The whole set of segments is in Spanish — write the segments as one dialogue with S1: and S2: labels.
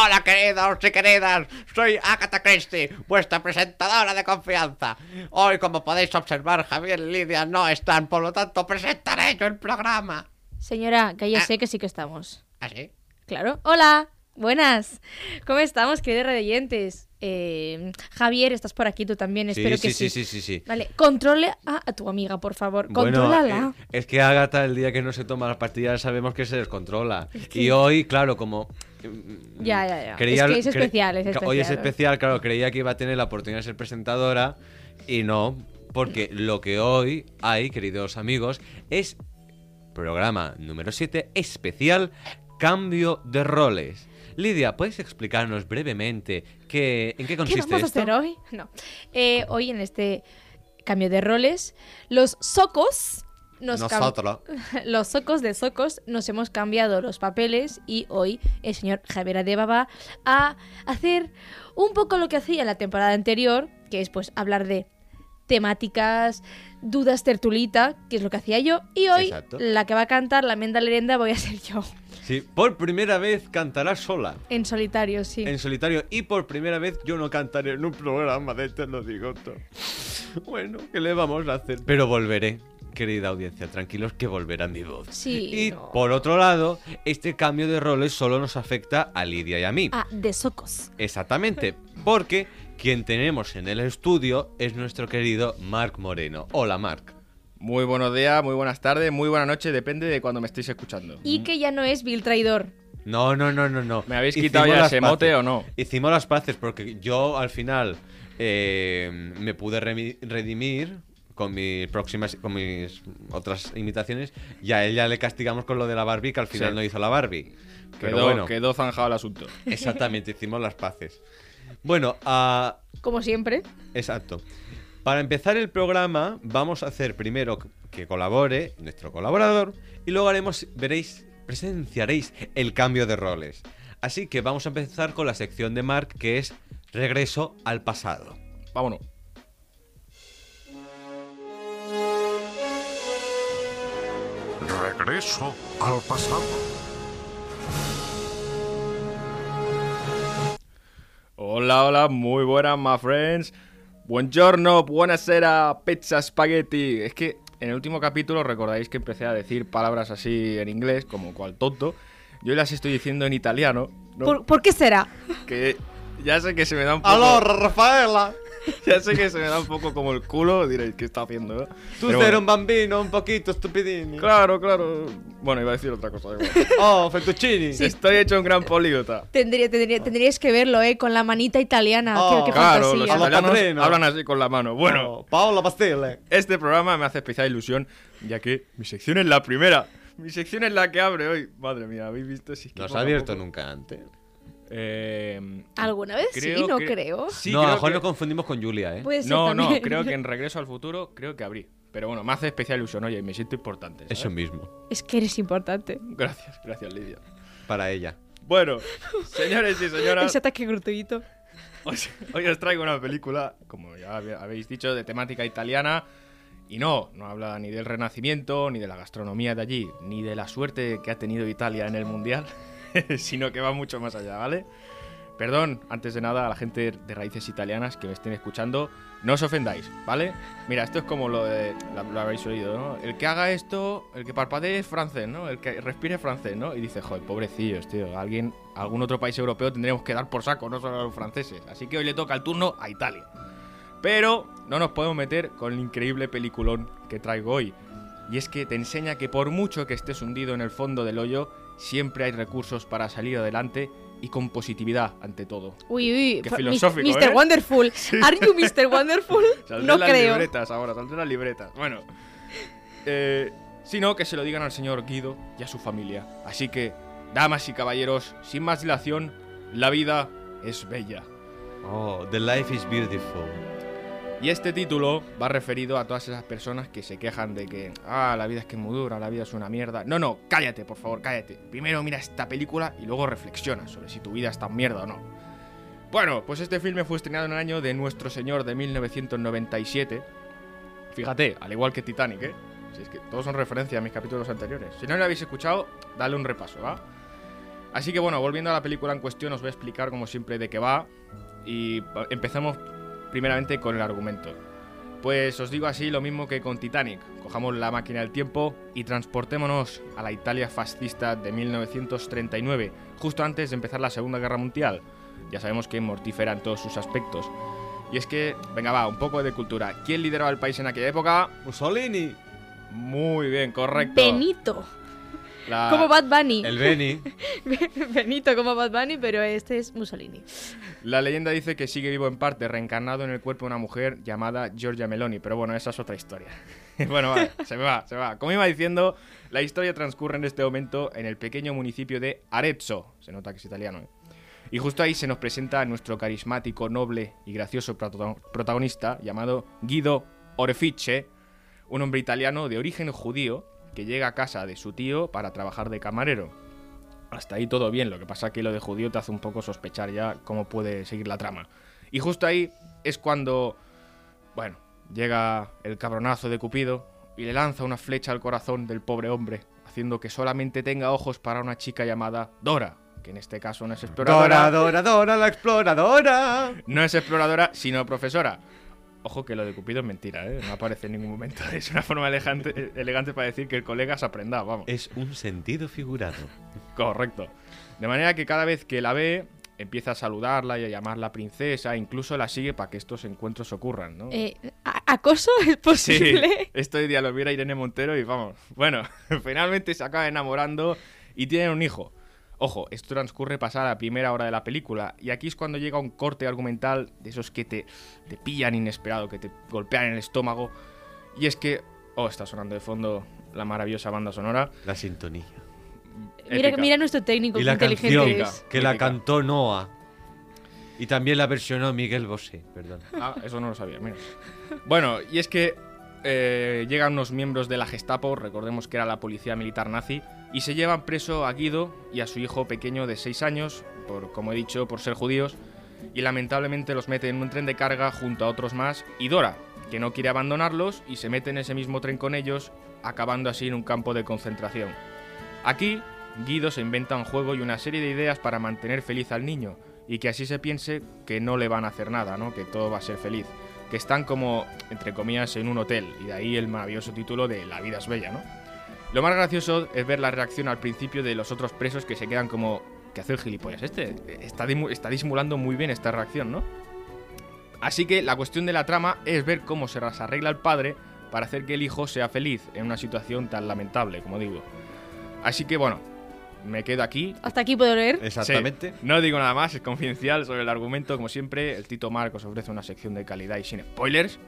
S1: Hola queridos y queridas, soy Agatha Christie, vuestra presentadora de confianza. Hoy, como podéis observar, Javier y Lidia no están, por lo tanto presentaré yo el programa.
S2: Señora, que ya
S1: Ah.
S2: sé que sí que estamos.
S1: ¿Así?
S2: Claro. Hola, buenas. ¿Cómo estamos, queridos radioyentes? Eh, Javier, estás por aquí tú también, espero
S3: sí,
S2: que
S3: sí,
S2: sí.
S3: sí, sí, sí.
S2: Vale, controle a, a tu amiga, por favor.
S3: Bueno,
S2: Contrólala.
S3: eh, es que Agatha el día que no se toma las pastillas sabemos que se descontrola. Y hoy, claro, como... mm,
S2: Ya, ya, ya.
S3: creía-
S2: Es que es
S3: cre-
S2: especial, es
S3: Hoy es
S2: especial,
S3: claro, creía que iba a tener la oportunidad de ser presentadora y no, porque lo que hoy hay, queridos amigos, es programa número 7 especial Cambio de roles. Lidia, ¿puedes explicarnos brevemente qué, en qué
S2: ¿Qué
S3: consiste
S2: vamos a hacer hoy? No. Eh, hoy en este cambio de roles, los socos nos
S3: Nosotros.
S2: los socos de socos nos hemos cambiado los papeles y hoy el señor Javier Adeba va a hacer un poco lo que hacía en la temporada anterior, que es pues hablar de temáticas, dudas tertulita, que es lo que hacía yo, y hoy
S3: Exacto.
S2: la que va a cantar la menda lerenda voy a ser yo,
S3: Sí, por primera vez cantará sola.
S2: en solitario, sí.
S3: en solitario y por primera vez yo no cantaré en un programa de Te lo digo todo. Bueno, ¿qué le vamos a hacer? Pero volveré, querida audiencia, tranquilos que volverá mi voz.
S2: Sí,
S3: Y
S2: no.
S3: por otro lado, este cambio de roles solo nos afecta a Lidia y a mí.
S2: Ah, de socos.
S3: Exactamente, porque quien tenemos en el estudio es nuestro querido Marc Moreno. Hola, Marc.
S4: Muy buenos días, muy buenas tardes, muy buenas noches, depende de cuando me estéis escuchando.
S2: Y que ya no es Bill Traidor.
S3: No, no, no, no, no.
S4: ¿Me habéis
S3: Hicimos
S4: quitado ya
S3: las
S4: ese mote o no?
S3: Hicimos las paces porque yo al final eh, me pude remi- redimir con mis próximas, con mis otras imitaciones y a ella le castigamos con lo de la Barbie que al final
S4: Sí.
S3: no hizo la Barbie. Pero
S4: Quedó,
S3: bueno,
S4: quedó zanjado el asunto.
S3: exactamente, hicimos las paces. Bueno, ah,
S2: Como siempre.
S3: exacto. Para empezar el programa vamos a hacer primero que colabore nuestro colaborador y luego haremos, veréis, presenciaréis el cambio de roles. Así que vamos a empezar con la sección de Mark que es Regreso al pasado.
S4: Vámonos.
S5: Regreso al pasado.
S4: Hola, hola, muy buenas, my friends. Buongiorno, buonasera, pizza spaghetti. Es que en el último capítulo recordáis que empecé a decir palabras así en inglés, como cual tonto. Yo las estoy diciendo en italiano. ¿no?
S2: ¿Por, por qué será?
S4: Que ya sé que se me da un poco...
S3: ¡Aló, Rafaela!
S4: Ya sé que se me da un poco como el culo. Diréis, ¿qué está haciendo? eh?
S3: Tú
S4: Pero
S3: eres
S4: bueno.
S3: un bambino un poquito stupidini.
S4: Claro, claro. Bueno, iba a decir otra cosa. da igual.
S3: Oh, fettuccini.
S4: Estoy hecho un gran políglota.
S2: Tendría, tendría- tendríais que verlo, ¿eh? Con la manita italiana.
S3: Oh,
S2: qué, qué
S4: Claro, los
S2: fantasía.
S4: Italianos
S3: padrino.
S4: hablan así con la mano. Bueno,
S3: Oh, Paola Pastele.
S4: este programa me hace especial ilusión, ya que mi sección es la primera. Mi sección es la que abre hoy. Madre mía, ¿habéis visto? Si es que
S3: No has
S4: poco a
S3: abierto
S4: poco-
S3: nunca antes.
S4: Eh,
S2: ¿Alguna vez sí? No creo.
S4: Sí,
S3: no, a lo
S4: creo
S3: mejor
S4: que-
S3: lo confundimos con Julia, ¿eh?
S2: Puede ser
S4: No, no, creo que en Regreso al Futuro creo que abrí. Pero bueno, me hace especial ilusión, oye, me siento importante. ¿sabes?
S3: Eso mismo.
S2: Es que eres importante.
S4: Gracias, gracias, Lidia.
S3: Para ella.
S4: Bueno, señores y señoras,
S2: Ese ataque gratuito.
S4: Hoy, hoy os traigo una película, como ya habéis dicho, de temática italiana. Y no, no habla ni del Renacimiento, ni de la gastronomía de allí, ni de la suerte que ha tenido Italia en el Mundial, sino que va mucho más allá, ¿vale? Perdón, antes de nada, a la gente de raíces italianas que me estén escuchando, no os ofendáis, ¿vale? Mira, esto es como lo de. Lo, habéis oído, ¿no? El que haga esto, el que parpadee es francés, ¿no? El que respire es francés, ¿no? Y dice, joder, pobrecillos, tío. Alguien, algún otro país europeo tendríamos que dar por saco, no solo a los franceses. Así que hoy le toca el turno a Italia. Pero no nos podemos meter con el increíble peliculón que traigo hoy. Y es que te enseña que por mucho que estés hundido en el fondo del hoyo, siempre hay recursos para salir adelante y con positividad ante todo.
S2: Uy, uy.
S4: Qué filosófico,
S2: Mr.
S4: ¿eh?
S2: Wonderful. ¿Are you Mr. Wonderful? No
S4: las
S2: creo.
S4: libretas ahora, saldrán las libretas. Bueno, eh, sino que se lo digan al señor Guido y a su familia. Así que, damas y caballeros, sin más dilación, la vida es bella.
S3: Oh, the life is beautiful.
S4: Y este título va referido a todas esas personas que se quejan de que, ah, la vida es que es muy dura, la vida es una mierda. No, no, cállate, por favor, cállate. Primero mira esta película y luego reflexiona sobre si tu vida es tan mierda o no. Bueno, pues este filme fue estrenado en el año de Nuestro Señor de 1997. Fíjate, al igual que Titanic, ¿eh? Si es que todos son referencias a mis capítulos anteriores. Si no lo habéis escuchado, dale un repaso, ¿va? Así que bueno, volviendo a la película en cuestión, os voy a explicar como siempre de qué va. Y empezamos primeramente con el argumento. Pues os digo así lo mismo que con Titanic. Cojamos la máquina del tiempo y transportémonos a la Italia fascista de 1939, justo antes de empezar la Segunda Guerra Mundial. Ya sabemos que mortífera en todos sus aspectos. Y es que, venga va, un poco de cultura. ¿Quién lideraba el país en aquella época?
S3: Mussolini.
S4: Muy bien, correcto.
S2: Benito.
S4: La-
S2: Como Bad Bunny.
S3: El Beni.
S2: Benito como Bad Bunny, pero este es Mussolini.
S4: La leyenda dice que sigue vivo en parte, reencarnado en el cuerpo de una mujer llamada Giorgia Meloni, pero bueno, esa es otra historia. bueno, va, se me va, se me va. Como iba diciendo, la historia transcurre en este momento en el pequeño municipio de Arezzo, se nota que es italiano, ¿eh? Y justo ahí se nos presenta a nuestro carismático, noble y gracioso protagonista llamado Guido Orefice, un hombre italiano de origen judío que llega a casa de su tío para trabajar de camarero. Hasta ahí todo bien, lo que pasa que lo de judío te hace un poco sospechar ya cómo puede seguir la trama. Y justo ahí es cuando, bueno, llega el cabronazo de Cupido y le lanza una flecha al corazón del pobre hombre, haciendo que solamente tenga ojos para una chica llamada Dora, que en este caso no es exploradora,
S3: Dora, Dora, Dora, la exploradora.
S4: no es exploradora, sino profesora. Ojo que lo de Cupido es mentira, ¿eh? no aparece en ningún momento. Es una forma elegante, elegante para decir que el colega se ha prendado, vamos.
S3: Es un sentido figurado.
S4: Correcto. De manera que cada vez que la ve, empieza a saludarla y a llamarla princesa, incluso la sigue para que estos encuentros ocurran, ¿no?
S2: Eh, ¿a- ¿Acoso es
S4: Sí,
S2: posible?
S4: esto día lo viera Irene Montero y vamos. Bueno, finalmente se acaba enamorando y tienen un hijo. Ojo, esto transcurre pasada la primera hora de la película y aquí es cuando llega un corte argumental de esos que te, te pillan inesperado, que te golpean en el estómago. Y es que, oh, está sonando de fondo la maravillosa banda sonora.
S3: La sintonía.
S2: Mira, mira nuestro técnico,
S3: Y la
S2: inteligente
S3: canción
S2: es.
S3: que la cantó Noah. Y también la versionó Miguel Bosé, perdón.
S4: Ah, eso no lo sabía, mira. Bueno, y es que eh, llegan unos miembros de la Gestapo, recordemos que era la policía militar nazi, y se llevan preso a Guido y a su hijo pequeño de 6 años, por, como he dicho, por ser judíos, y lamentablemente los mete en un tren de carga junto a otros más, y Dora, que no quiere abandonarlos, y se mete en ese mismo tren con ellos, acabando así en un campo de concentración. Aquí, Guido se inventa un juego y una serie de ideas para mantener feliz al niño y que así se piense que no le van a hacer nada, ¿no? Que todo va a ser feliz. Que están como, entre comillas, en un hotel y de ahí el maravilloso título de La vida es bella, ¿no? Lo más gracioso es ver la reacción al principio de los otros presos que se quedan como... ¿Qué hace el gilipollas este? Está, está disimulando muy bien esta reacción, ¿no? Así que la cuestión de la trama es ver cómo se las arregla el padre para hacer que el hijo sea feliz en una situación tan lamentable, como digo. Así que bueno, me quedo aquí.
S2: Hasta aquí puedo leer.
S3: Exactamente.
S4: Sí, no digo nada más, es confidencial sobre el argumento. Como siempre, el Tito Marcos ofrece una sección de calidad y sin spoilers.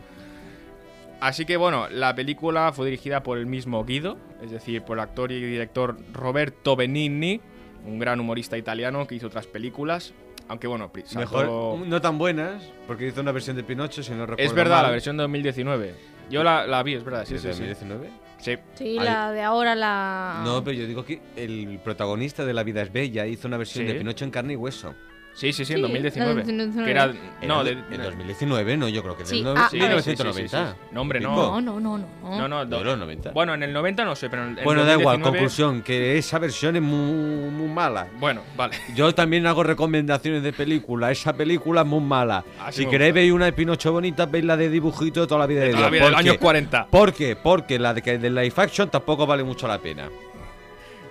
S4: Así que bueno, la película fue dirigida por el mismo Guido, es decir, por el actor y director Roberto Benigni, un gran humorista italiano que hizo otras películas. Aunque bueno,
S3: Mejor, no tan buenas, porque hizo una versión de Pinocho, si no recuerdo
S4: Es verdad,
S3: mal.
S4: la versión de 2019. Yo la, la vi, es verdad, sí,
S3: ¿Desde
S4: sí, sí.
S3: 2019?
S4: Sí.
S2: Sí,
S3: Ay.
S2: la de ahora, la...
S3: No, pero yo digo que el protagonista de La vida es bella hizo una versión
S4: Sí.
S3: de Pinocho en carne y hueso.
S4: Sí, sí, sí, en
S2: Sí,
S4: 2019.
S2: la de 2019.
S4: Que era,
S3: Era
S4: no,
S3: de-
S4: de,
S3: en 2019, no, yo creo que
S2: Sí,
S3: del no-
S2: ah,
S4: sí,
S2: ah,
S3: 1990.
S4: sí, sí, sí. No, hombre, no.
S3: Pico.
S2: No, no, no, no.
S4: No, no,
S3: No,
S4: do-
S3: los 90.
S4: Bueno, en el 90 no sé, pero en el
S3: Bueno, da igual,
S4: 2019
S3: conclusión, que esa versión es muy, muy mala.
S4: Bueno, vale.
S3: Yo también hago recomendaciones de película. Esa película es muy mala.
S4: Así
S3: si queréis ver una de Pinocho bonita, veis la de dibujito de toda la vida de,
S4: Toda la
S3: Dios.
S4: vida, del
S3: ¿Por
S4: año
S3: qué?
S4: 40.
S3: ¿Por qué? Porque la de, de live action tampoco vale mucho la pena.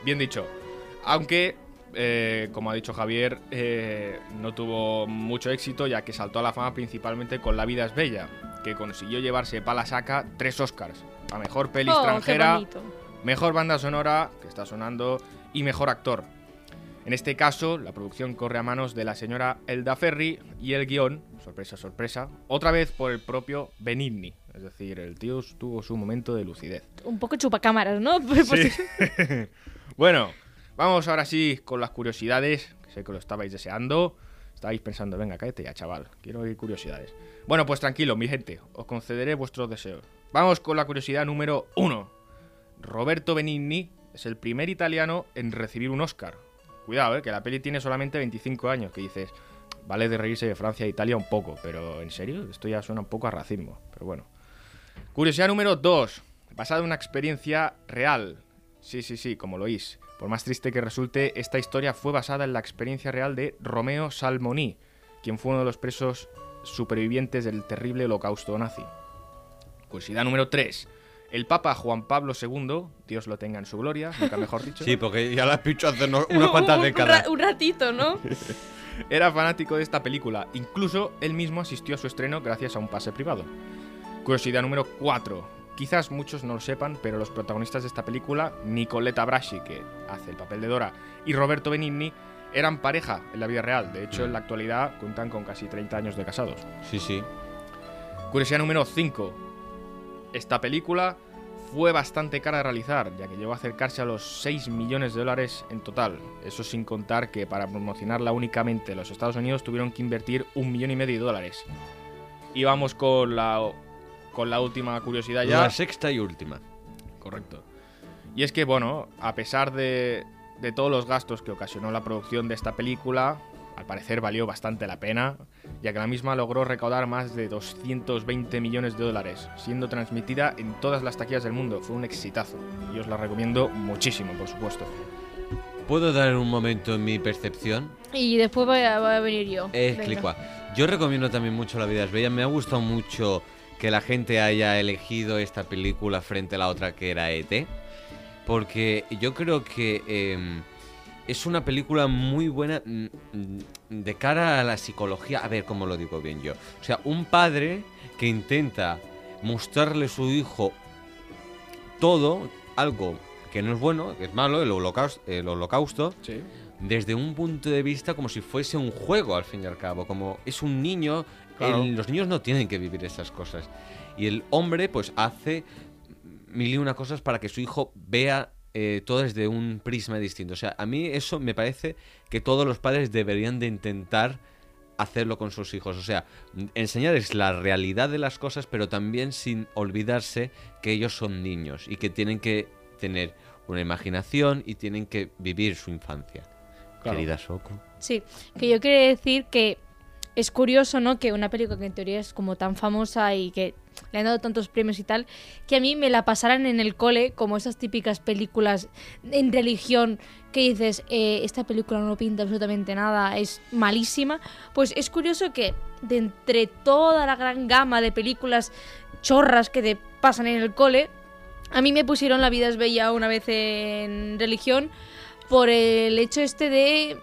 S4: Bien dicho. Aunque, eh, como ha dicho Javier, eh, no tuvo mucho éxito ya que saltó a la fama principalmente con La vida es bella, que consiguió llevarse para la saca tres Oscars. A mejor peli
S2: Oh,
S4: extranjera, mejor banda sonora, que está sonando, y mejor actor. En este caso, la producción corre a manos de la señora Elda Ferry y el guion, sorpresa, sorpresa, otra vez por el propio Benigni. Es decir, el tío tuvo su momento de lucidez.
S2: Un poco chupacámaras, ¿no? Pues
S4: Sí. bueno, vamos ahora sí con las curiosidades, que sé que lo estabais deseando. Estabais pensando, venga, cállate ya, chaval, quiero oír curiosidades. Bueno, pues tranquilo, mi gente, os concederé vuestros deseos. Vamos con la curiosidad número uno. Roberto Benigni es el primer italiano en recibir un Oscar. Cuidado, eh, que la peli tiene solamente 25 años, que dices, vale de reírse de Francia e Italia un poco, pero ¿en serio? Esto ya suena un poco a racismo, pero bueno. Curiosidad número 2. Basada en una experiencia real. Sí, sí, sí, como lo oís. Por más triste que resulte, esta historia fue basada en la experiencia real de Romeo Salmoni, quien fue uno de los presos supervivientes del terrible holocausto nazi. Curiosidad número 3. El Papa Juan Pablo II, Dios lo tenga en su gloria, nunca mejor dicho,
S3: Sí, porque ya la has dicho hace no- unas cuantas
S2: un
S3: décadas.
S2: Un ratito, ¿no?
S4: era fanático de esta película. Incluso él mismo asistió a su estreno gracias a un pase privado. Curiosidad número 4. Quizás muchos no lo sepan, pero los protagonistas de esta película, Nicoletta Brasi, que hace el papel de Dora, y Roberto Benigni, eran pareja en la vida real. De hecho, en la actualidad cuentan con casi 30 años de casados.
S3: Sí, sí.
S4: Curiosidad número 5. Esta película fue bastante cara de realizar, ya que llegó a acercarse a los 6 millones de dólares en total. Eso sin contar que para promocionarla únicamente en los Estados Unidos tuvieron que invertir un millón y medio de dólares. Y vamos con la, con la última curiosidad ya.
S3: La sexta y última.
S4: Correcto. Y es que, bueno, a pesar de, de todos los gastos que ocasionó la producción de esta película, al parecer valió bastante la pena, ya que la misma logró recaudar más de 220 millones de dólares, siendo transmitida en todas las taquillas del mundo. Fue un exitazo. Y os la recomiendo muchísimo, por supuesto.
S3: ¿Puedo dar un momento en mi percepción?
S2: Y después voy a, voy a venir yo.
S3: Es. Yo recomiendo también mucho La vida es bella. Me ha gustado mucho que la gente haya elegido esta película frente a la otra que era ET. Porque yo creo que eh, es una película muy buena mm, mm, de cara a la psicología. A ver cómo lo digo bien yo. O sea, un padre que intenta mostrarle a su hijo todo, algo que no es bueno, que es malo, el holocausto, el holocausto
S4: Sí.
S3: desde un punto de vista como si fuese un juego al fin y al cabo, como es un niño,
S4: Claro.
S3: el- los niños no tienen que vivir esas cosas. Y el hombre pues hace mil y una cosas para que su hijo vea eh, todo desde un prisma distinto. O sea, a mí eso me parece que todos los padres deberían de intentar hacerlo con sus hijos. O sea, enseñarles la realidad de las cosas, pero también sin olvidarse que ellos son niños y que tienen que tener una imaginación y tienen que vivir su infancia.
S4: Claro.
S3: Querida Soko.
S2: Sí, que yo quería decir que es curioso, ¿no? Que una película que en teoría es como tan famosa y que le han dado tantos premios y tal, que a mí me la pasaran en el cole como esas típicas películas en religión que dices, eh, esta película no pinta absolutamente nada, es malísima. Pues es curioso que de entre toda la gran gama de películas chorras que te pasan en el cole, a mí me pusieron La vida es bella una vez en religión por el hecho este de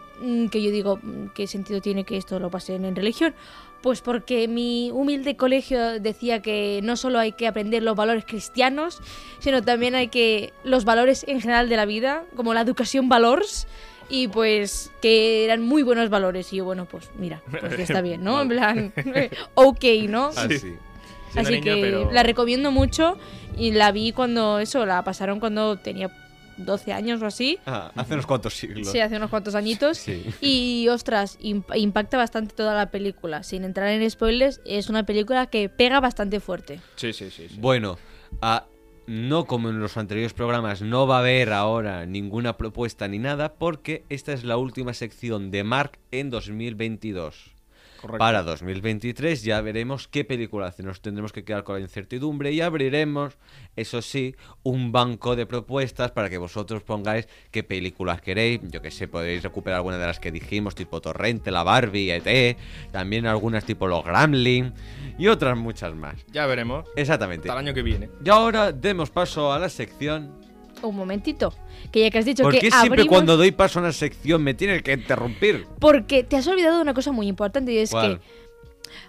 S2: que yo digo, mm, ¿qué sentido tiene que esto lo pasen en religión? Pues porque mi humilde colegio decía que no solo hay que aprender los valores cristianos, sino también hay que los valores en general de la vida, como la educación valors, y pues que eran muy buenos valores. Y yo, bueno, pues mira, pues ya está bien, ¿no? En plan, ok, ¿no?
S3: Así.
S4: Siendo
S2: Así que
S4: pero-
S2: la recomiendo mucho y la vi cuando eso, la pasaron cuando tenía 12 años o así.
S3: Ah, hace unos cuantos siglos.
S2: Sí, hace unos cuantos añitos.
S3: Sí.
S2: Y ostras, imp- impacta bastante toda la película. Sin entrar en spoilers, es una película que pega bastante fuerte.
S4: Sí, sí, sí. sí.
S3: Bueno, ah, no como en los anteriores programas, no va a haber ahora ninguna propuesta ni nada, porque esta es la última sección de Mark en 2022.
S4: Correcto.
S3: Para 2023 ya veremos qué película hace. Nos tendremos que quedar con la incertidumbre y abriremos, eso sí, un banco de propuestas para que vosotros pongáis qué películas queréis. Yo que sé, podéis recuperar alguna de las que dijimos, tipo Torrente, la Barbie, ET, también algunas tipo los Gremlin y otras muchas más.
S4: Ya veremos.
S3: Exactamente.
S4: Hasta el año que viene.
S3: Y ahora demos paso a la sección.
S2: Un momentito. Que ya que has dicho
S3: ¿Por
S2: que
S3: qué siempre
S2: abrimos...
S3: cuando doy paso a una sección me tienes que interrumpir?
S2: Porque te has olvidado de una cosa muy importante y es
S3: ¿Cuál?
S2: que...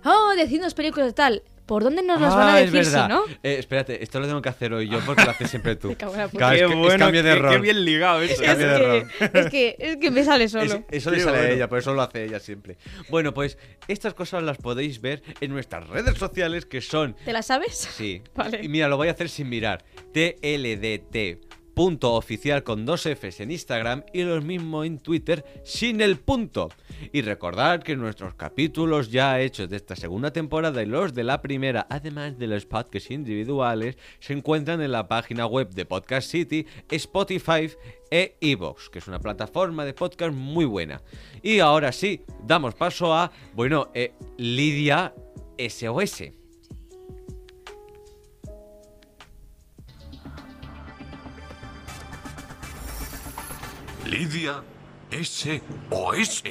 S2: Oh, decidnos películas y tal. ¿Por dónde nos los van a
S3: Ah, es
S2: decir si no?
S3: Eh, espérate, esto lo tengo que hacer hoy yo porque lo haces siempre tú. Es
S4: Qué
S3: que- es
S4: bueno,
S3: cambio de
S4: qué-
S3: rol.
S4: qué bien ligado eso.
S3: Es de rol.
S2: Es que, es que me sale solo.
S3: Es- eso le sale a ella, por eso lo hace ella siempre. Bueno, pues estas cosas las podéis ver en nuestras redes sociales que son
S2: ¿Te la sabes?
S3: Sí.
S2: Vale.
S3: Y mira, lo voy a hacer sin mirar. TLDT. Punto oficial con dos Fs en Instagram y lo mismo en Twitter sin el punto. Y recordad que nuestros capítulos ya hechos de esta segunda temporada y los de la primera, además de los podcasts individuales, se encuentran en la página web de Podcast City, Spotify e Evox, que es una plataforma de podcast muy buena. Y ahora sí, damos paso a, bueno, eh, Lidia SOS.
S5: Lidia SOS.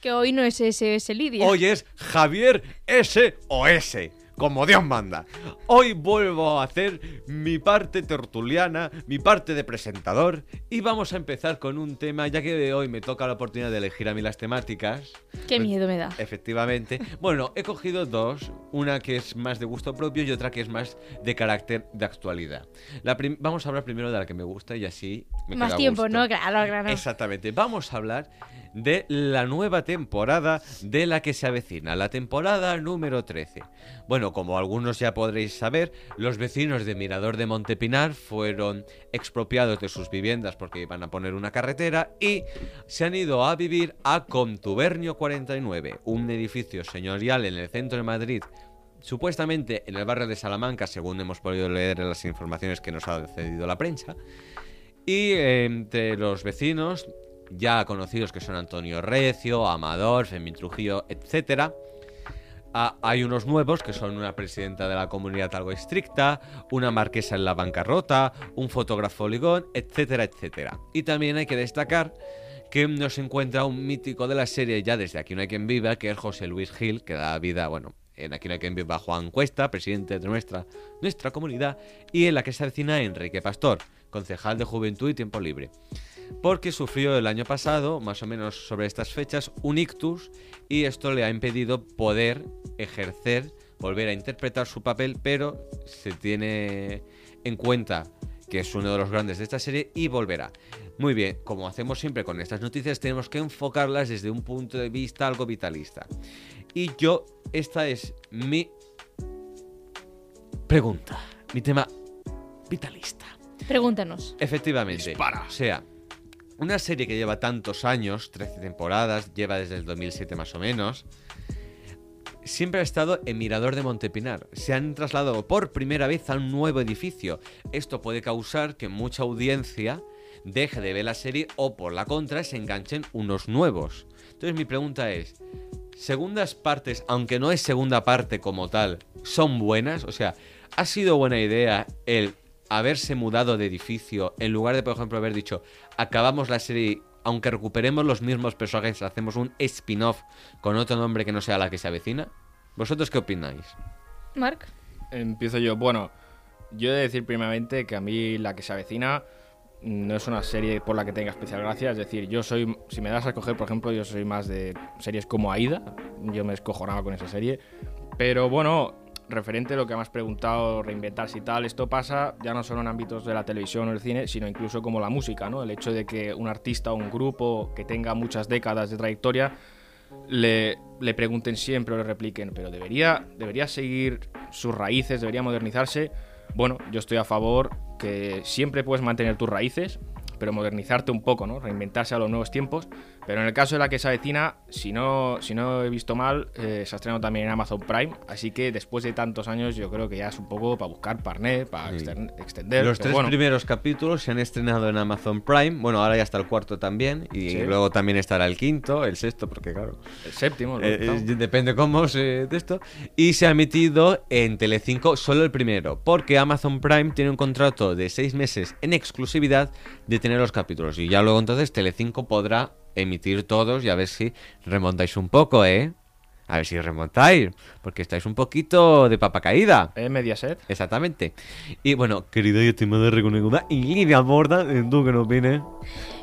S2: Que hoy no es SS Lidia.
S3: Hoy es Javier SOS, como Dios manda. Hoy vuelvo a hacer mi parte tertuliana, mi parte de presentador, y vamos a empezar con un tema, ya que de hoy me toca la oportunidad de elegir a mí las temáticas.
S2: Qué
S3: Pues,
S2: miedo me da.
S3: Efectivamente. Bueno, he cogido dos, una que es más de gusto propio y otra que es más de carácter de actualidad. La vamos a hablar primero de la que me gusta y así me
S2: Más
S3: queda
S2: tiempo,
S3: gusto.
S2: ¿no? Claro, claro.
S3: Exactamente. Vamos a hablar de la nueva temporada de la que se avecina, la temporada número 13. Bueno, como algunos ya podréis saber, los vecinos de Mirador de Montepinar fueron expropiados de sus viviendas porque iban a poner una carretera y se han ido a vivir a Contubernio 49, un edificio señorial en el centro de Madrid supuestamente en el barrio de Salamanca, según hemos podido leer en las informaciones que nos ha cedido la prensa. Y entre los vecinos, ya conocidos que son Antonio Recio, Amador, Fermín Trujillo, etc. hay unos nuevos que son una presidenta de la comunidad algo estricta, una marquesa en la bancarrota, un fotógrafo ligón, etcétera, etcétera. Y también hay que destacar que nos encuentra un mítico de la serie ya desde Aquí no hay quien viva, que es José Luis Gil, que da vida, bueno, en Aquí no hay quien viva Juan Cuesta, presidente de nuestra, nuestra comunidad, y en la que se avecina Enrique Pastor, concejal de Juventud y Tiempo Libre. Porque sufrió el año pasado, más o menos sobre estas fechas, un ictus y esto le ha impedido poder ejercer, volver a interpretar su papel, pero se tiene en cuenta que es uno de los grandes de esta serie y volverá. Muy bien, como hacemos siempre con estas noticias, tenemos que enfocarlas desde un punto de vista algo vitalista. Y yo, esta es mi pregunta, mi tema vitalista.
S2: Pregúntanos.
S3: Efectivamente.
S4: Dispara.
S3: O sea, una serie que lleva tantos años, 13 temporadas, lleva desde el 2007 más o menos, siempre ha estado en Mirador de Montepinar. Se han trasladado por primera vez a un nuevo edificio. Esto puede causar que mucha audiencia deje de ver la serie o por la contra se enganchen unos nuevos. Entonces mi pregunta es, segundas partes, aunque no es segunda parte como tal, son buenas? O sea, ¿ha sido buena idea el haberse mudado de edificio en lugar de, por ejemplo, haber dicho, acabamos la serie, aunque recuperemos los mismos personajes, hacemos un spin-off con otro nombre que no sea la que se avecina? ¿Vosotros qué opináis?
S2: Mark.
S4: Empiezo yo. Bueno, yo he de decir primeramente que a mí la que se avecina no es una serie por la que tenga especial gracia. Es decir, yo soy, si me das a escoger, por ejemplo, yo soy más de series como Aida. Yo me escojonaba con esa serie. Pero bueno, referente a lo que me has preguntado, reinventarse y tal, esto pasa ya no solo en ámbitos de la televisión o el cine, sino incluso como la música, ¿no? El hecho de que un artista o un grupo que tenga muchas décadas de trayectoria le, le pregunten siempre o le repliquen, pero debería, debería seguir sus raíces, debería modernizarse. Bueno, yo estoy a favor que siempre puedes mantener tus raíces, pero modernizarte un poco, ¿no? Reinventarse a los nuevos tiempos. Pero en el caso de la que se avecina, si no, si no he visto mal, eh, se ha estrenado también en Amazon Prime. Así que después de tantos años, yo creo que ya es un poco para buscar partner, para
S3: Sí.
S4: extender.
S3: Los tres
S4: bueno,
S3: primeros capítulos se han estrenado en Amazon Prime. Bueno, ahora ya está el cuarto también. Y
S4: Sí.
S3: luego también estará el quinto, el sexto, porque claro.
S4: el séptimo,
S3: Eh, eh, depende cómo se de esto. Y se ha emitido en Telecinco solo el primero, porque Amazon Prime tiene un contrato de seis meses en exclusividad de tener los capítulos. Y ya luego entonces Telecinco podrá emitir todos y a ver si remontáis un poco, ¿eh? A ver si remontáis, porque estáis un poquito de papa caída.
S4: ¿Eh, Mediaset?
S3: Exactamente. Y bueno, querido y estimado reconocida, y Lidia Borda, ¿tú qué no opinas?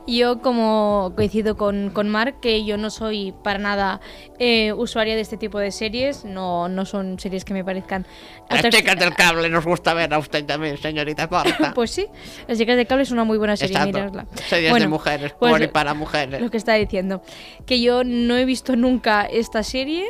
S2: Yo como coincido con, con Mark, que yo no soy para nada eh, usuaria de este tipo de series, no, no son series que me parezcan...
S1: Las chicas del cable nos gusta ver a usted también, señorita Porta.
S2: Pues sí, Las chicas de cable es una muy buena serie,
S1: Exacto.
S2: miradla.
S1: Series de
S2: Bueno,
S1: mujeres,
S2: pues
S1: por y para mujeres.
S2: Lo que está diciendo. Que yo no he visto nunca esta serie.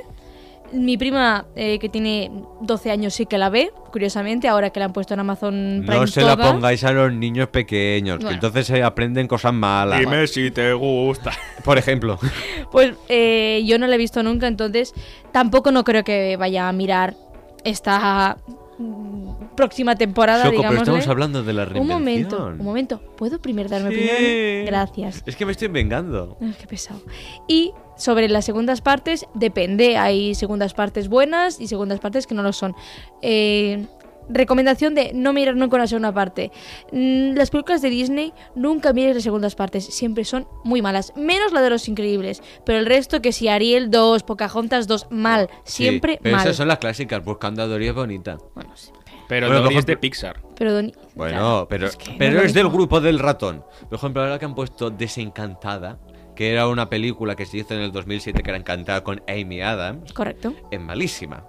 S2: Mi prima, eh, que tiene 12 años, sí que la ve, curiosamente, ahora que la han puesto en Amazon Prime
S3: No se la pongáis a los niños pequeños, que
S2: Bueno.
S3: entonces se aprenden cosas malas.
S4: Dime si te gusta.
S3: Por ejemplo.
S2: Pues eh, yo no la he visto nunca, entonces tampoco no creo que vaya a mirar esta mm, próxima temporada,
S3: Choco, pero estamos hablando de la
S2: Un
S3: reinvención.
S2: momento, un momento. ¿Puedo primero dar mi
S3: Sí.
S2: opinión? Gracias.
S3: Es que me estoy vengando.
S2: Ay, qué pesado. Y sobre las segundas partes, depende. Hay segundas partes buenas y segundas partes que no lo son. Eh, recomendación de no mirar nunca una segunda parte. Mm, Las películas de Disney nunca mires las segundas partes. Siempre son muy malas. Menos la de los increíbles. Pero el resto, que si Ariel 2, Pocahontas 2, mal. Siempre
S3: Sí, pero
S2: mal.
S3: esas son las clásicas, buscando a Dory es bonita.
S2: Bueno, sí.
S4: Pero
S3: Bueno,
S4: Dory es de Pixar.
S2: Pero Don-
S3: Bueno,
S2: Claro,
S3: pero,
S2: es que
S3: pero
S2: es
S3: del grupo del ratón. Por ejemplo, ahora que han puesto Desencantada, que era una película que se hizo en el 2007 que era encantada con Amy Adams,
S2: Correcto.
S3: es malísima.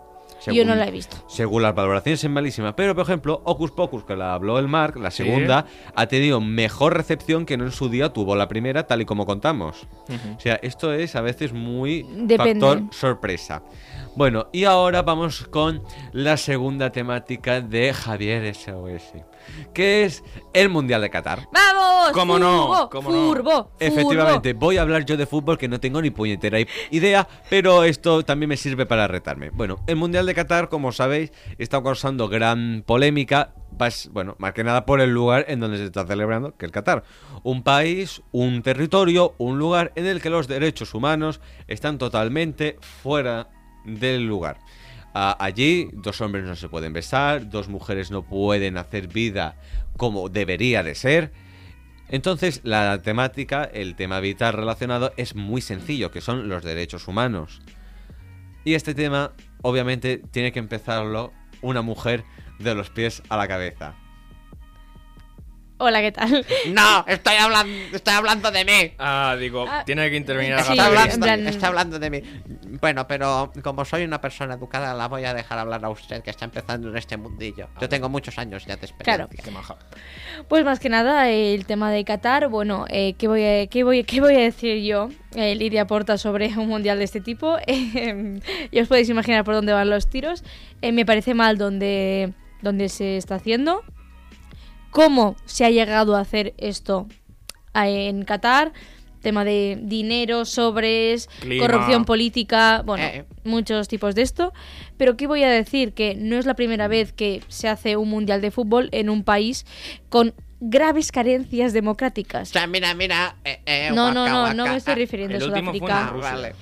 S2: Yo no la he visto.
S3: Según las valoraciones es malísima. Pero, por ejemplo, Ocus Pocus, que la habló el Mark, la
S4: Sí.
S3: segunda, ha tenido mejor recepción que no en su día tuvo la primera, tal y como contamos. O sea, esto es a veces muy
S2: Depende.
S3: factor sorpresa. Bueno, y ahora vamos con la segunda temática de Javier SOS, que es el Mundial de Qatar.
S2: ¡Vamos!
S4: ¿Cómo no?
S2: ¡Furbo!
S4: ¿Cómo no?
S2: ¡Furbo!
S3: Efectivamente, voy a hablar yo de fútbol que no tengo ni puñetera idea, pero esto también me sirve para retarme. Bueno, el Mundial de Qatar, como sabéis, está causando gran polémica, pas- bueno, más que nada por el lugar en donde se está celebrando, que es Qatar. Un país, un territorio, un lugar en el que los derechos humanos están totalmente fuera del lugar. Allí dos hombres no se pueden besar, dos mujeres no pueden hacer vida como debería de ser. Entonces, la temática, el tema vital relacionado es muy sencillo, que son los derechos humanos. Y este tema, obviamente, tiene que empezarlo una mujer de los pies a la cabeza.
S2: Hola, ¿qué tal?
S1: No, estoy hablando, estoy hablando de mí.
S4: Ah, digo,
S2: Ah,
S4: tiene que intervenir
S2: sí,
S4: Agatha
S1: Está hablando,
S2: plan-
S1: está hablando de mí. Bueno, pero como soy una persona educada, la voy a dejar hablar a usted, que está empezando en este mundillo. Yo tengo muchos años ya de experiencia.
S4: Qué maja.
S2: Pues más que nada, el tema de Qatar, bueno, eh, ¿qué, voy a, qué, voy, ¿qué voy a decir yo, eh, Lidia Porta, sobre un mundial de este tipo? Eh, ya os podéis imaginar por dónde van los tiros. Eh, me parece mal donde, donde se está haciendo. ¿Cómo se ha llegado a hacer esto en Qatar? Tema de dinero, sobres,
S4: Clima.
S2: corrupción política, bueno,
S1: Eh.
S2: muchos tipos de esto. Pero ¿qué voy a decir? Que no es la primera vez que se hace un mundial de fútbol en un país con graves carencias democráticas.
S1: O sea, mira, mira. eh, eh,
S2: No, no, no, no me estoy refiriendo a
S4: fue en
S2: Sudáfrica.
S4: Rusia.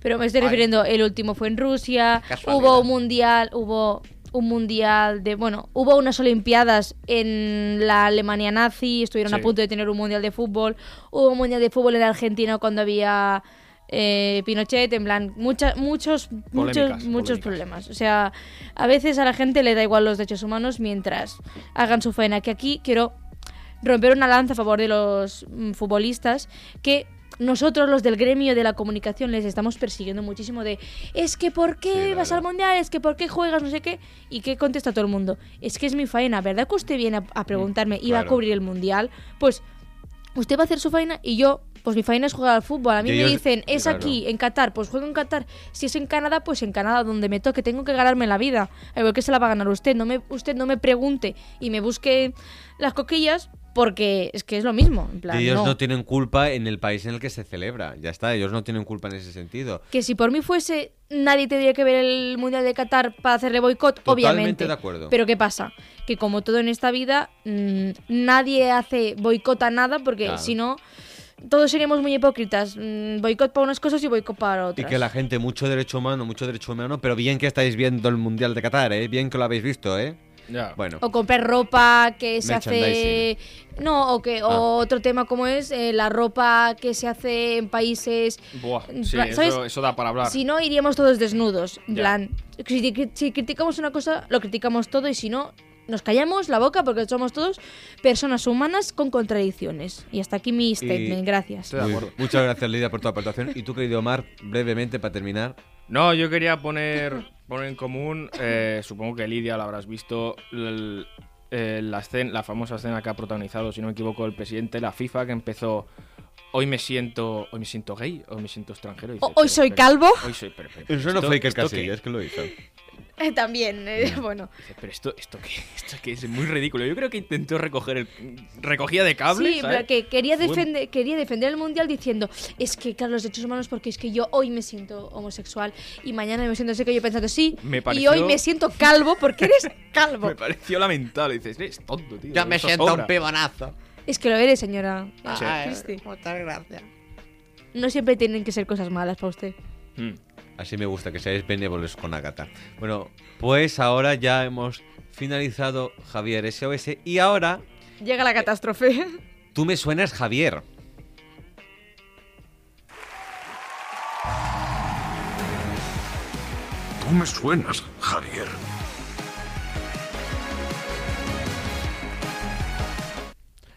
S2: Pero me estoy
S1: Ay.
S2: refiriendo, el último fue en Rusia, hubo un mundial, hubo un mundial de, bueno, hubo unas olimpiadas en la Alemania nazi, estuvieron a punto de tener un mundial de fútbol, hubo un mundial de fútbol en Argentina cuando había eh, Pinochet, en plan, mucha- muchos, muchos,
S4: Polémicas,
S2: muchos problemas. O sea, a veces a la gente le da igual los derechos humanos mientras hagan su faena, que aquí quiero romper una lanza a favor de los mm, futbolistas que nosotros los del gremio de la comunicación les estamos persiguiendo muchísimo de es que por qué
S3: Sí,
S2: vas al mundial, es que por qué juegas, no sé qué, y qué contesta todo el mundo. Es que es mi faena, ¿verdad que usted viene a, a preguntarme y va a cubrir el mundial? Pues usted va a hacer su faena y yo, pues mi faena es jugar al fútbol. A mí me dicen, es
S3: claro.
S2: aquí, en Qatar, pues juego en Qatar. Si es en Canadá, pues en Canadá, donde me toque, tengo que ganarme la vida. Al igual que se la va a ganar usted. No me, usted no me pregunte y me busque las coquillas porque es que es lo mismo. En plan,
S3: Y ellos
S2: no.
S3: no. tienen culpa en el país en el que se celebra. Ya está, ellos no tienen culpa en ese sentido.
S2: Que si por mí fuese, nadie tendría que ver el Mundial de Qatar para hacerle boicot, obviamente.
S3: de acuerdo.
S2: Pero ¿qué pasa? Que como todo en esta vida, mm, nadie hace boicot a nada porque
S3: Claro.
S2: si no, todos seríamos muy hipócritas. Mm, boicot para unas cosas y boicot para
S3: Y
S2: otras.
S3: que la gente, mucho derecho humano, mucho derecho humano, pero bien que estáis viendo el Mundial de Qatar, ¿eh? Bien que lo habéis visto, ¿eh? Bueno.
S2: O comprar ropa que se hace... No, o que
S3: Ah.
S2: o otro tema como es eh, la ropa que se hace en países...
S4: Buah, sí,
S2: ¿sabes?
S4: eso, eso da para hablar.
S2: Si no, iríamos todos desnudos. En plan, si, si criticamos una cosa, lo criticamos todo y si no, nos callamos la boca porque somos todos personas humanas con contradicciones. Y hasta aquí mi statement, gracias.
S4: Estoy de
S3: Muy-
S4: acuerdo.
S3: muchas gracias, Lidia, por tu aportación. Y tú, querido Omar, brevemente para terminar.
S4: No, yo quería poner, poner en común, eh, supongo que Lidia la habrás visto, el- la, escena, la famosa escena que ha protagonizado, si no me equivoco, el presidente de la FIFA, que empezó, hoy me siento, hoy me siento gay, hoy me siento extranjero. y dice,
S2: hoy soy calvo.
S4: Hoy soy, pero-
S3: Eso no
S4: ¿esto-
S3: fue Iker? Casillas, que lo hizo.
S2: Eh, También, eh, bueno.
S4: Dice, pero esto, esto qué, esto qué es muy ridículo. Yo creo que intentó recoger el recogía de cables.
S2: Sí,
S4: ¿sabes?
S2: pero que quería defender, quería defender el mundial diciendo es que claro, los derechos humanos porque es que yo hoy me siento homosexual y mañana me siento así que yo pensando sí
S4: Me
S2: y hoy me siento calvo porque eres calvo.
S4: Me pareció lamentable. Dices, eres tonto, tío.
S1: Yo me siento
S4: sobra".
S1: un pibonazo.
S2: Es que lo eres, señora.
S4: Sí.
S1: Ay,
S2: Cristi.
S1: muchas gracias.
S2: No siempre tienen que ser cosas malas para usted.
S4: Mm.
S3: Así me gusta, que seáis benévolos con Agatha. Bueno, pues ahora ya hemos finalizado Javier SOS y ahora
S2: Llega la catástrofe.
S3: tú me suenas Javier.
S5: Tú me suenas, Javier.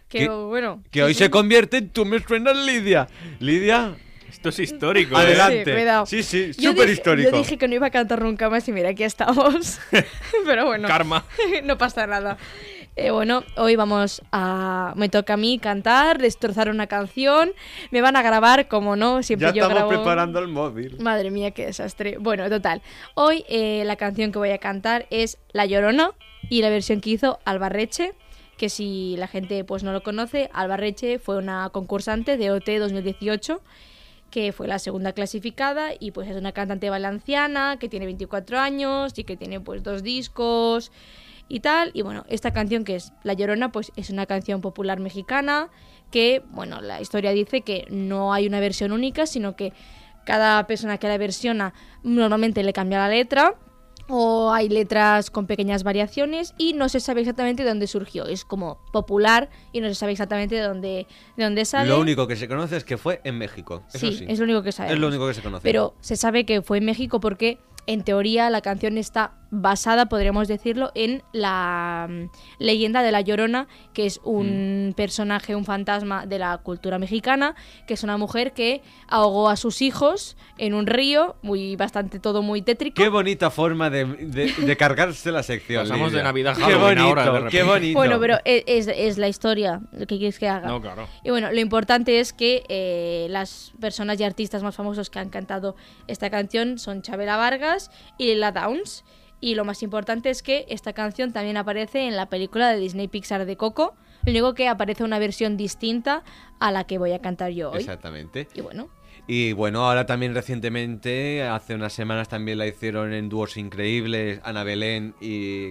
S2: Que
S3: Que-
S2: bueno.
S3: Que hoy
S2: sí,
S3: se convierte en tú me suenas Lidia. Lidia,
S4: Esto es histórico. ¿eh?
S3: adelante.
S2: Sí, cuidado.
S3: Sí, sí, súper histórico.
S2: Yo dije que no iba a cantar nunca más y mira, aquí estamos. Pero bueno.
S4: Karma.
S2: no pasa nada. Eh, bueno, hoy vamos a. Me toca a mí cantar, destrozar una canción. Me van a grabar, como no, siempre
S3: Ya
S2: yo
S3: estamos
S2: grabo.
S3: preparando el móvil.
S2: Madre mía, qué desastre. Bueno, total. Hoy eh, la canción que voy a cantar es La Llorona y la versión que hizo Albarreche, que si la gente pues no lo conoce, Albarreche fue una concursante de OT 2018 que fue la segunda clasificada y pues es una cantante valenciana que tiene 24 años y que tiene pues dos discos y tal. Y bueno, esta canción que es La Llorona pues es una canción popular mexicana que, bueno, la historia dice que no hay una versión única, sino que cada persona que la versiona normalmente le cambia la letra o hay letras con pequeñas variaciones y no se sabe exactamente de dónde surgió. Es como popular y no se sabe exactamente de dónde, de dónde sale.
S3: Lo único que se conoce es que fue en México. Eso sí.
S2: es lo único que sabemos.
S3: Es lo único que se conoce.
S2: Pero se sabe que fue en México porque, en teoría, la canción está basada, podríamos decirlo, en la mm, leyenda de La Llorona, que es un
S3: Mm.
S2: personaje, un fantasma de la cultura mexicana, que es una mujer que ahogó a sus hijos en un río, muy bastante todo muy tétrico.
S3: Qué bonita forma de, de- de cargarse la sección.
S4: Pasamos
S3: Lidia.
S4: de Navidad a
S3: Qué bonito,
S4: ahora, de repente.
S3: qué bonito.
S2: Bueno, pero e- es, es la historia, lo que quieres que haga.
S4: No, claro.
S2: Y bueno, lo importante es que eh, las personas y artistas más famosos que han cantado esta canción son Chabela Vargas y Lila Downs. Y lo más importante es que esta canción también aparece en la película de Disney Pixar de Coco. Único que aparece una versión distinta a la que voy a cantar yo hoy.
S3: Exactamente.
S2: Y bueno,
S3: Y bueno, ahora también recientemente, hace unas semanas también la hicieron en dúos increíbles, Ana Belén y...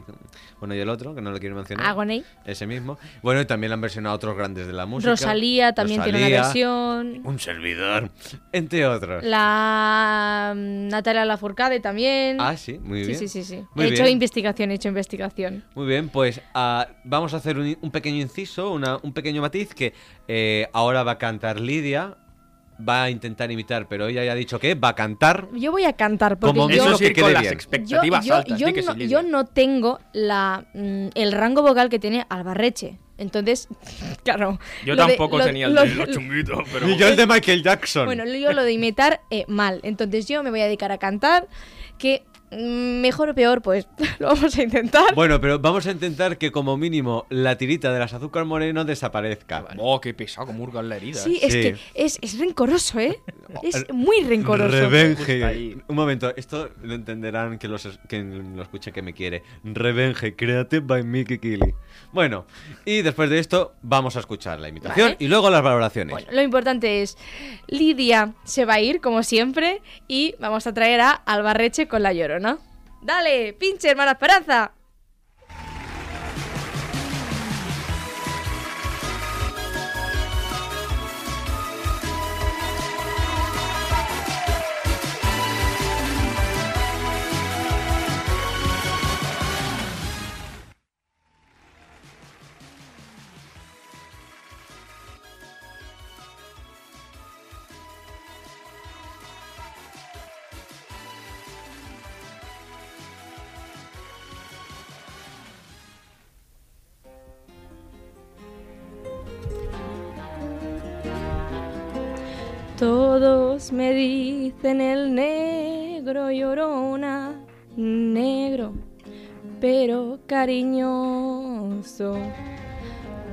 S3: Bueno, y el otro, que no lo quiero mencionar.
S2: Agony.
S3: Ese mismo. Bueno, y también la han versionado otros grandes de la música.
S2: Rosalía también tiene una versión.
S3: Un servidor. Entre otros.
S2: La mm, Natalia Lafourcade también.
S3: Ah, sí, muy
S2: sí,
S3: bien.
S2: sí, sí, sí.
S3: Muy
S2: he hecho investigación, he hecho investigación.
S3: Muy bien, pues ah, vamos a hacer un, un pequeño inciso, una- un pequeño matiz que eh, ahora va a cantar Lidia, va a intentar imitar, pero ella ya ha dicho que va a cantar.
S2: Yo voy a cantar porque
S3: Como
S2: yo...
S3: Eso
S4: sí,
S3: quede
S4: con las
S3: bien.
S2: yo,
S4: expectativas
S2: yo-
S4: altas.
S2: yo
S4: que
S2: no, yo no tengo la, mm, el rango vocal que tiene Albarreche. Entonces, claro.
S4: Yo
S2: de-
S4: tampoco
S2: lo-
S4: tenía el
S2: lo-
S4: de los chunguitos, pero...
S3: Y yo el de Michael Jackson.
S2: Bueno, yo lo de imitar eh, mal. Entonces yo me voy a dedicar a cantar, que mejor o peor, pues lo vamos a intentar.
S3: Bueno, pero vamos a intentar que como mínimo la tirita de las azúcar moreno desaparezca.
S4: Oh, qué pesado, como hurga en la herida.
S2: Sí,
S4: eh.
S2: es
S3: Sí.
S2: que es, es rencoroso, ¿eh? Es muy rencoroso.
S3: Revenge.
S4: ahí.
S3: Un momento, esto lo entenderán que los, quien lo escuche que me quiere. Revenge, created by Mickey Kelly. Bueno, y después de esto vamos a escuchar la imitación
S2: Vale.
S3: y luego las valoraciones.
S2: Bueno, lo importante es, Lidia se va a ir, como siempre, y vamos a traer a Albarreche con la llorona. Dale, pinche hermana Esperanza. Todos me dicen el negro llorona, negro, pero cariñoso.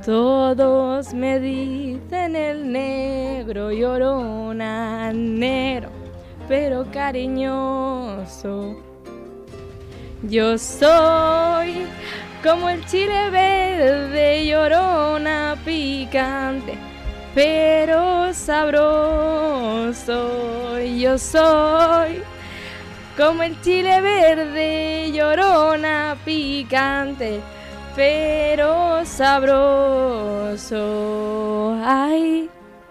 S2: Todos me dicen el negro llorona, negro, pero cariñoso. Yo soy como el chile verde, llorona picante, pero sabroso. Yo soy como el chile verde, llorona picante, pero sabroso. Ay,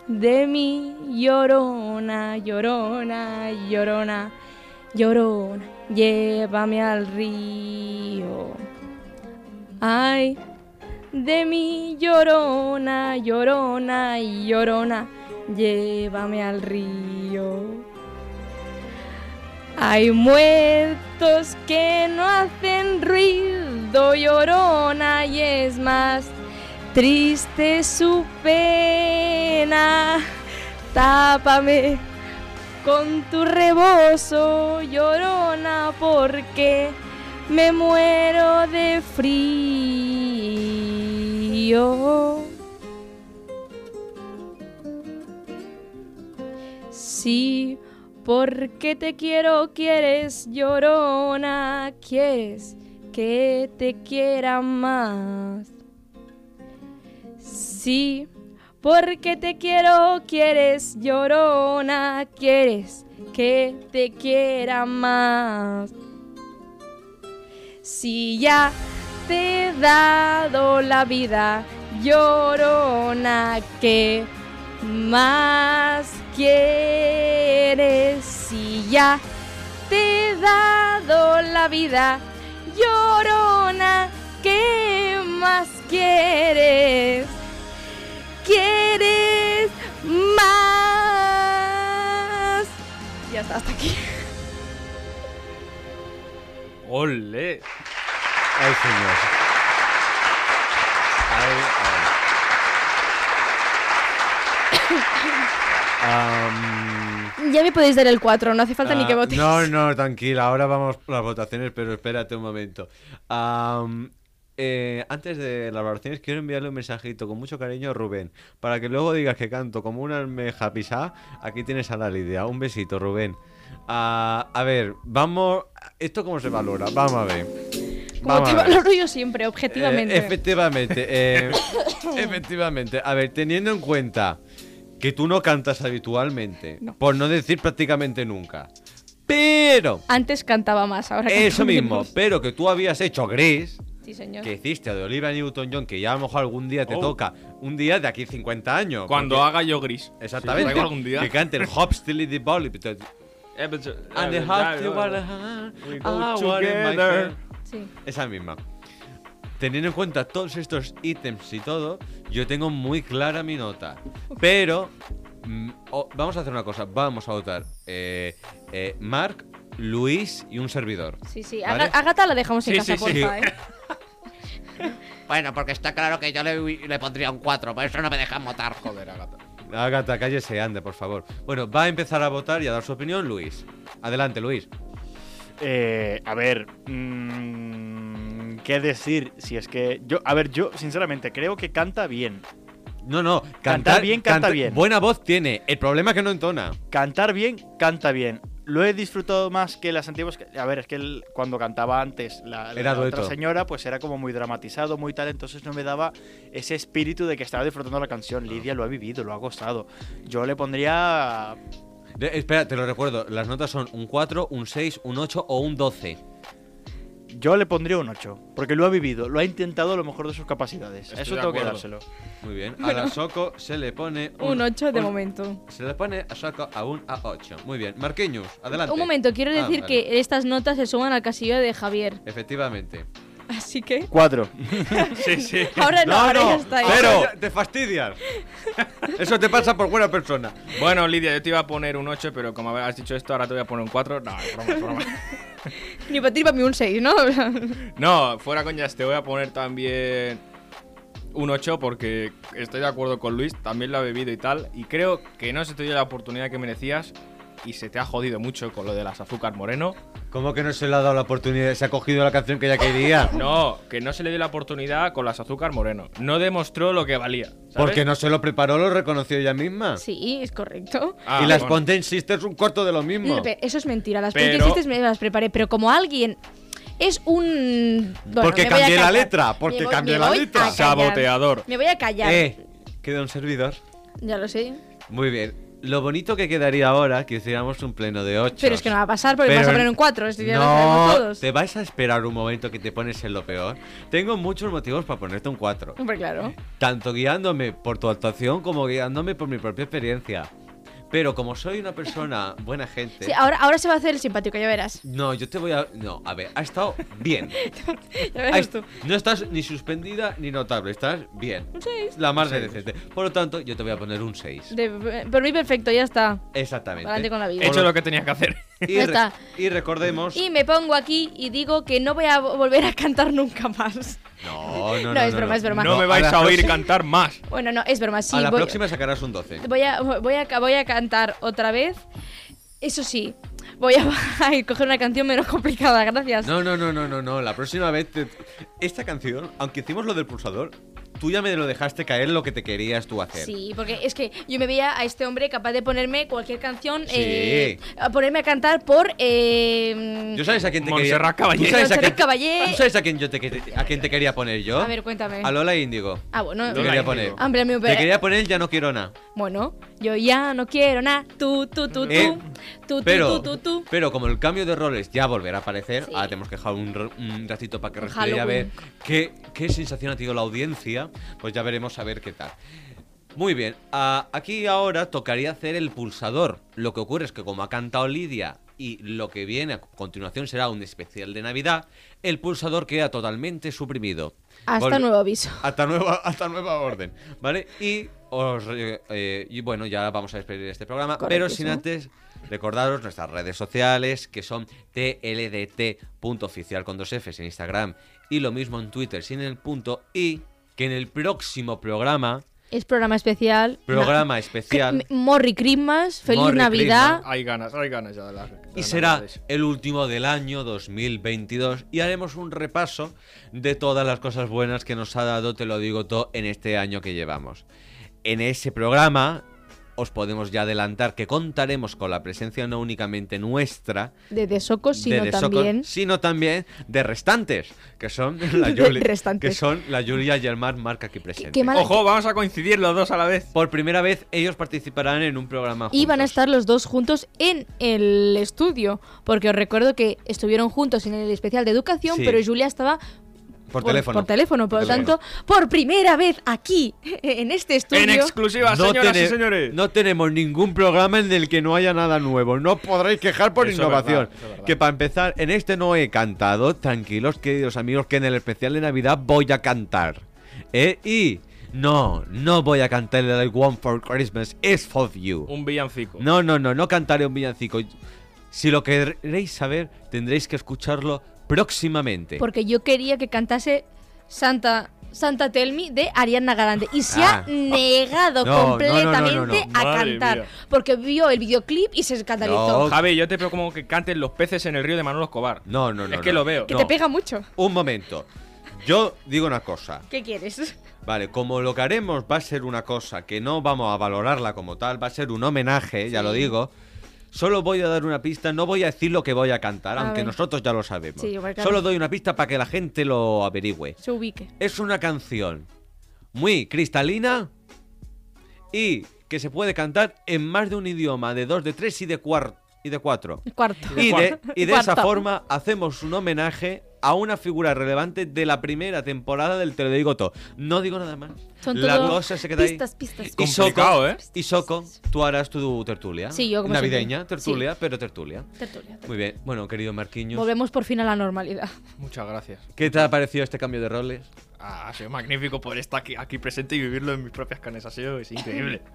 S2: de mi llorona, llorona, llorona, llorona, llévame al río. Ay, de mi llorona, llorona, llorona, llévame al río. Hay muertos que no hacen ruido, llorona, y es más triste su pena. Tápame con tu rebozo, llorona, porque me muero de frío. Sí, porque te quiero, quieres, llorona, quieres que te quiera más. Sí, porque te quiero, quieres, llorona, quieres que te quiera más. Si ya te he dado la vida, llorona, que más quieres? Si ya te he dado la vida, llorona, ¿qué más quieres? ¿Quieres más? Ya está, hasta aquí.
S3: Ay, señor. Ay, ay.
S2: Ya me podéis dar el 4, no hace falta ni que
S3: ah,
S2: votéis.
S3: No, no, tranquila. Ahora vamos por las votaciones, pero espérate un momento. Eh, antes de las valoraciones, quiero enviarle un mensajito con mucho cariño a Rubén. Para que luego digas que canto como una almeja pisá. Aquí tienes a la Lidia. Un besito, Rubén. Ah, a ver, vamos. ¿Esto cómo se valora? Vamos a ver.
S2: Como
S3: Vamos
S2: te valoro yo siempre, objetivamente.
S3: Eh, efectivamente, eh, efectivamente. A ver, teniendo en cuenta que tú no cantas habitualmente,
S2: No.
S3: por no decir prácticamente nunca, pero
S2: Antes cantaba más, ahora
S3: eso mismo,
S2: menos.
S3: pero que tú habías hecho Gris,
S2: Sí, señor.
S3: que hiciste de Olivia Newton-John, que ya a lo mejor algún día te
S4: Oh.
S3: toca, un día de aquí 50 años.
S4: Cuando
S3: porque-
S4: haga yo gris.
S3: Exactamente.
S4: Algún día.
S3: Que cante el Hop Still the Ball.
S4: Eh,
S3: And the Hop Still
S4: ya,
S2: Sí.
S3: Esa misma. Teniendo en cuenta todos estos ítems y todo, yo tengo muy clara mi nota. Pero mm, vamos a hacer una cosa. Vamos a votar eh, eh, Mark, Luis y un servidor.
S2: Sí, sí. Agata la dejamos en
S4: Sí,
S2: casa,
S4: sí, sí.
S2: porfa, ¿eh?
S1: Bueno, porque está claro que yo le, le pondría un 4, por eso no me dejan votar.
S4: Joder, Agata.
S3: Agatha, cállese, ande, por favor. Bueno, va a empezar a votar y a dar su opinión Luis. Adelante, Luis.
S6: Eh, a ver, mm, ¿qué decir? Si es que yo, a ver, yo sinceramente creo que canta bien.
S3: No, no,
S6: Cantar
S3: cantar,
S6: bien, canta bien.
S3: Buena voz tiene. El problema es que no entona.
S6: Cantar bien, canta bien. Lo he disfrutado más que las antiguas. A ver, es que él, cuando cantaba antes la, otra señora, pues era como muy dramatizado, muy tal. Entonces no me daba ese espíritu de que estaba disfrutando la canción. Lidia lo ha vivido, lo ha gozado. Yo le pondría.
S3: De- espera, te lo recuerdo. Las notas son un 4, un 6, un 8 o un 12.
S6: Yo le pondría un 8. Porque lo ha vivido, lo ha intentado a lo mejor de sus capacidades.
S4: Estoy
S6: Eso
S4: de
S6: tengo que
S4: acuerdo.
S6: dárselo.
S3: Muy bien. A la Soco se le pone
S2: Un 8 de
S3: un-
S2: momento.
S3: Se le pone a Soco a un A8. Muy bien. Marqueños, adelante.
S2: Un momento, quiero
S3: Ah,
S2: decir
S3: vale.
S2: que estas notas se suman al casillo de Javier.
S3: Efectivamente.
S2: Así que.
S6: 4.
S4: Sí, sí.
S2: Ahora no, ahora ya está.
S3: Pero
S4: Pero-
S3: te fastidias. Eso te pasa por buena persona.
S4: Bueno, Lidia, yo te iba a poner un 8, pero como has dicho esto, ahora te voy a poner un 4. No, es broma, es broma.
S2: Ni para ti para mí un 6, ¿no?
S4: No, fuera coñas, te voy a poner también un 8 porque estoy de acuerdo con Luis, también lo ha bebido y tal. Y creo que no se te dio la oportunidad que merecías y se te ha jodido mucho con lo de las azúcar moreno.
S3: ¿Cómo que no se le ha dado la oportunidad? ¿Se ha cogido la canción que ella quería?
S4: No, que no se le dio la oportunidad con las azúcar moreno. No demostró lo que valía. ¿sabes?
S3: Porque no se lo preparó, lo reconoció ella misma.
S2: Sí, es correcto.
S4: Ah,
S3: y las
S4: bueno.
S3: Ponte Sisters un cuarto de lo mismo.
S2: Eso es mentira, las
S4: Pero-
S2: Pero... me las preparé, pero como alguien es un... bueno,
S3: Porque cambié la letra, porque
S2: voy-
S3: cambié la letra.
S4: Saboteador.
S2: Me voy a callar.
S3: Eh, queda un servidor.
S2: Ya lo sé.
S3: Muy bien. Lo bonito que quedaría ahora que hiciéramos un pleno de 8.
S2: Pero es que no va a pasar porque
S3: Pero-
S2: vas a poner un 4, esto ya lo sabemos
S3: No,
S2: todos.
S3: te vais a esperar un momento que te pones en lo peor. Tengo muchos motivos para ponerte un 4.
S2: Hombre, claro.
S3: Tanto guiándome por tu actuación como guiándome por mi propia experiencia. Pero como soy una persona buena gente.
S2: Sí, ahora, ahora se va a hacer el simpático, ya verás.
S3: No, yo te voy a. No, a ver, ha estado bien.
S2: Ya
S3: Ha
S2: verás tú.
S3: no estás ni suspendida ni notable, estás bien.
S2: Un 6.
S3: La más de decente. Por lo tanto, yo te voy a poner un 6.
S2: De, por mí perfecto, ya está.
S3: Exactamente.
S2: Adelante con la vida.
S4: He hecho lo que tenía que hacer.
S3: Y,
S2: Ya
S3: re-
S2: está.
S3: y recordemos.
S2: Y me pongo aquí y digo que no voy a vo- volver a cantar nunca más.
S3: No, no, no.
S2: No, es broma, es broma.
S4: No me vais a oír cantar más.
S2: Bueno, no, es broma, sí.
S3: a la
S2: voy,
S3: próxima sacarás un 12.
S2: voy, a, voy, a, voy a cantar otra vez. Eso sí, voy a, a coger una canción menos complicada, gracias.
S3: No, no, no, no, no, no. La próxima vez. te- Esta canción, aunque hicimos lo del pulsador, tú ya me lo dejaste caer lo que te querías tú hacer.
S2: Sí, porque es que yo me veía a este hombre capaz de ponerme cualquier canción,
S3: Sí.
S2: eh, a ponerme a cantar por... Eh,
S3: ¿Yo sabes a quién te
S4: Montserrat
S3: quería?
S4: Caballé.
S3: ¿Tú sabes a quién,
S2: Caballé.
S3: ¿Tú sabes a quién yo te, a quién te quería poner yo?
S2: A ver, cuéntame.
S3: A Lola Índigo.
S2: Ah, bueno.
S3: Te quería poner.
S2: Hombre, me
S3: Te quería poner Ya no quiero nada.
S2: Bueno, yo ya no quiero nada. Tú, tú, tú, tú.
S3: Eh,
S2: tú, tú,
S3: Pero,
S2: tú, tú, tú.
S3: pero como el cambio de roles ya volverá a aparecer,
S2: Sí.
S3: ahora tenemos que dejar un, r- un ratito para que respire y a ver qué, qué sensación ha tenido la audiencia, pues ya veremos a ver qué tal. Muy bien, aquí ahora tocaría hacer el pulsador. Lo que ocurre es que como ha cantado Lidia y lo que viene a continuación será un especial de Navidad, el pulsador queda totalmente suprimido.
S2: Hasta
S3: Volve-
S2: nuevo aviso.
S3: hasta nueva, hasta nueva orden, ¿vale? Y, os, eh, eh, y bueno, ya vamos a despedir este programa, pero sin antes recordaros nuestras redes sociales, que son tldt.oficial con dos Fs en Instagram y lo mismo en Twitter sin el punto y que en el próximo programa,
S2: Es programa especial.
S3: programa
S2: Na-
S3: especial,
S2: Morri Christmas, feliz
S3: Morri
S2: Navidad.
S4: Hay ganas, hay ganas ya de de
S3: y será el último del año 2022 y haremos un repaso de todas las cosas buenas que nos ha dado, te lo digo todo, en este año que llevamos. En ese programa os podemos ya adelantar que contaremos con la presencia no únicamente nuestra,
S2: De Desocos,
S3: de
S2: sino
S3: The Soccer,
S2: también.
S3: sino también de restantes, que son la
S2: De
S3: Julia,
S2: restantes.
S3: que son la Julia y el Mar Marca aquí
S2: qué mala-
S4: Ojo, vamos a coincidir los dos a la vez.
S3: Por primera vez ellos participarán en un programa
S2: Y van a
S3: juntos.
S2: estar los dos juntos en el estudio. Porque os recuerdo que estuvieron juntos en el especial de educación,
S3: Sí.
S2: pero Julia estaba
S3: por teléfono.
S2: Por teléfono, por lo tanto, por primera vez aquí, en este estudio.
S4: En exclusiva,
S3: No
S4: señoras y señores.
S3: no tenemos ningún programa en el que no haya nada nuevo. No podréis quejar por
S4: Eso
S3: innovación.
S4: verdad, verdad.
S3: que para empezar, en este no he cantado. Tranquilos, queridos amigos, que en el especial de Navidad voy a cantar. ¿Eh? Y no, no voy a cantar el Want for Christmas is for you.
S4: Un villancico.
S3: No, no, no, no cantaré un villancico. Si lo queréis saber, tendréis que escucharlo próximamente.
S2: Porque yo quería que cantase Santa Santa Tell Me de Ariana Grande y se
S3: Ah.
S2: ha negado
S3: No, no, no, no,
S2: completamente
S3: no, no.
S2: a
S4: Madre
S2: cantar
S4: mía.
S2: porque vio el videoclip y se escandalizó.
S3: No.
S4: Javi, yo te veo como que canten los peces en el río de Manolo Escobar.
S3: No, no, no.
S4: Es que
S3: no.
S4: lo veo.
S2: Que
S3: No.
S2: te pega mucho.
S3: Un momento. Yo digo una cosa.
S2: ¿Qué quieres?
S3: Vale, como lo que haremos va a ser una cosa que no vamos a valorarla como tal, va a ser un homenaje, ya lo digo. Solo voy a dar una pista, no voy a decir lo que voy a cantar,
S2: A
S3: aunque
S2: ver.
S3: nosotros ya lo sabemos.
S2: Sí, claro.
S3: Solo doy una pista para que la gente lo averigüe.
S2: Se ubique.
S3: Es una canción muy cristalina y que se puede cantar en más de un idioma, de dos, de tres y de, cuar- y de cuatro.
S2: Cuarto.
S3: Y de, y de esa
S2: Cuarto.
S3: forma hacemos un homenaje a una figura relevante de la primera temporada del Te lo digo todo. No digo nada más.
S2: Son
S3: la cosa se queda
S2: pistas,
S3: ahí.
S2: pistas.
S3: Y
S4: Complicado,
S3: Soco,
S4: ¿eh?
S3: Y Soco, tú harás tu tertulia.
S2: Sí, yo como
S3: Navideña,
S2: siempre.
S3: tertulia, pero tertulia.
S2: Tertulia, tertulia.
S3: Muy bien. Bueno, querido Marquiños,
S2: Volvemos por fin a la normalidad.
S4: Muchas gracias.
S3: ¿qué te ha parecido este cambio de roles?
S4: Ah, ha sido magnífico poder estar aquí, aquí presente y vivirlo en mis propias carnes. Ha sido es increíble.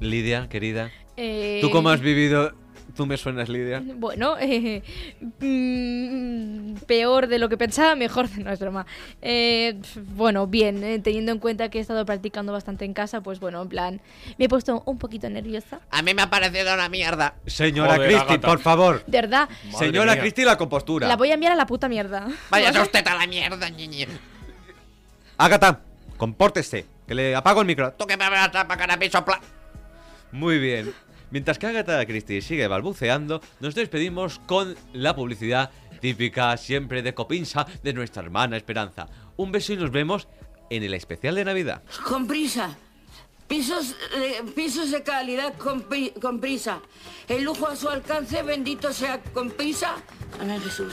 S3: Lidia, querida,
S2: Eh,
S3: ¿tú cómo has vivido? ¿Tú me suenas, Lidia?
S2: Bueno, eh, mm, peor de lo que pensaba, mejor de no es broma. Eh, bueno, bien, eh, teniendo en cuenta que he estado practicando bastante en casa, pues bueno, en plan, me he puesto un poquito nerviosa.
S1: A mí me ha parecido una mierda.
S3: Señora
S4: Joder, Ágata.
S3: por favor.
S2: De verdad,
S4: Madre
S3: Señora. Cristi, la compostura.
S2: la voy a enviar a la puta mierda.
S1: Váyase usted a la mierda, ñiñi.
S3: Ágata, compórtese, que le apago el micro.
S1: Tú que me vas a pagar a.
S3: Muy bien. Mientras que Agatha Christie sigue balbuceando, nos despedimos con la publicidad típica siempre de Copinsa de nuestra hermana Esperanza. Un beso y nos vemos en el especial de Navidad.
S7: Con prisa. Pisos, pisos de calidad con, con prisa. El lujo a su alcance, bendito sea con prisa. Amén Jesús.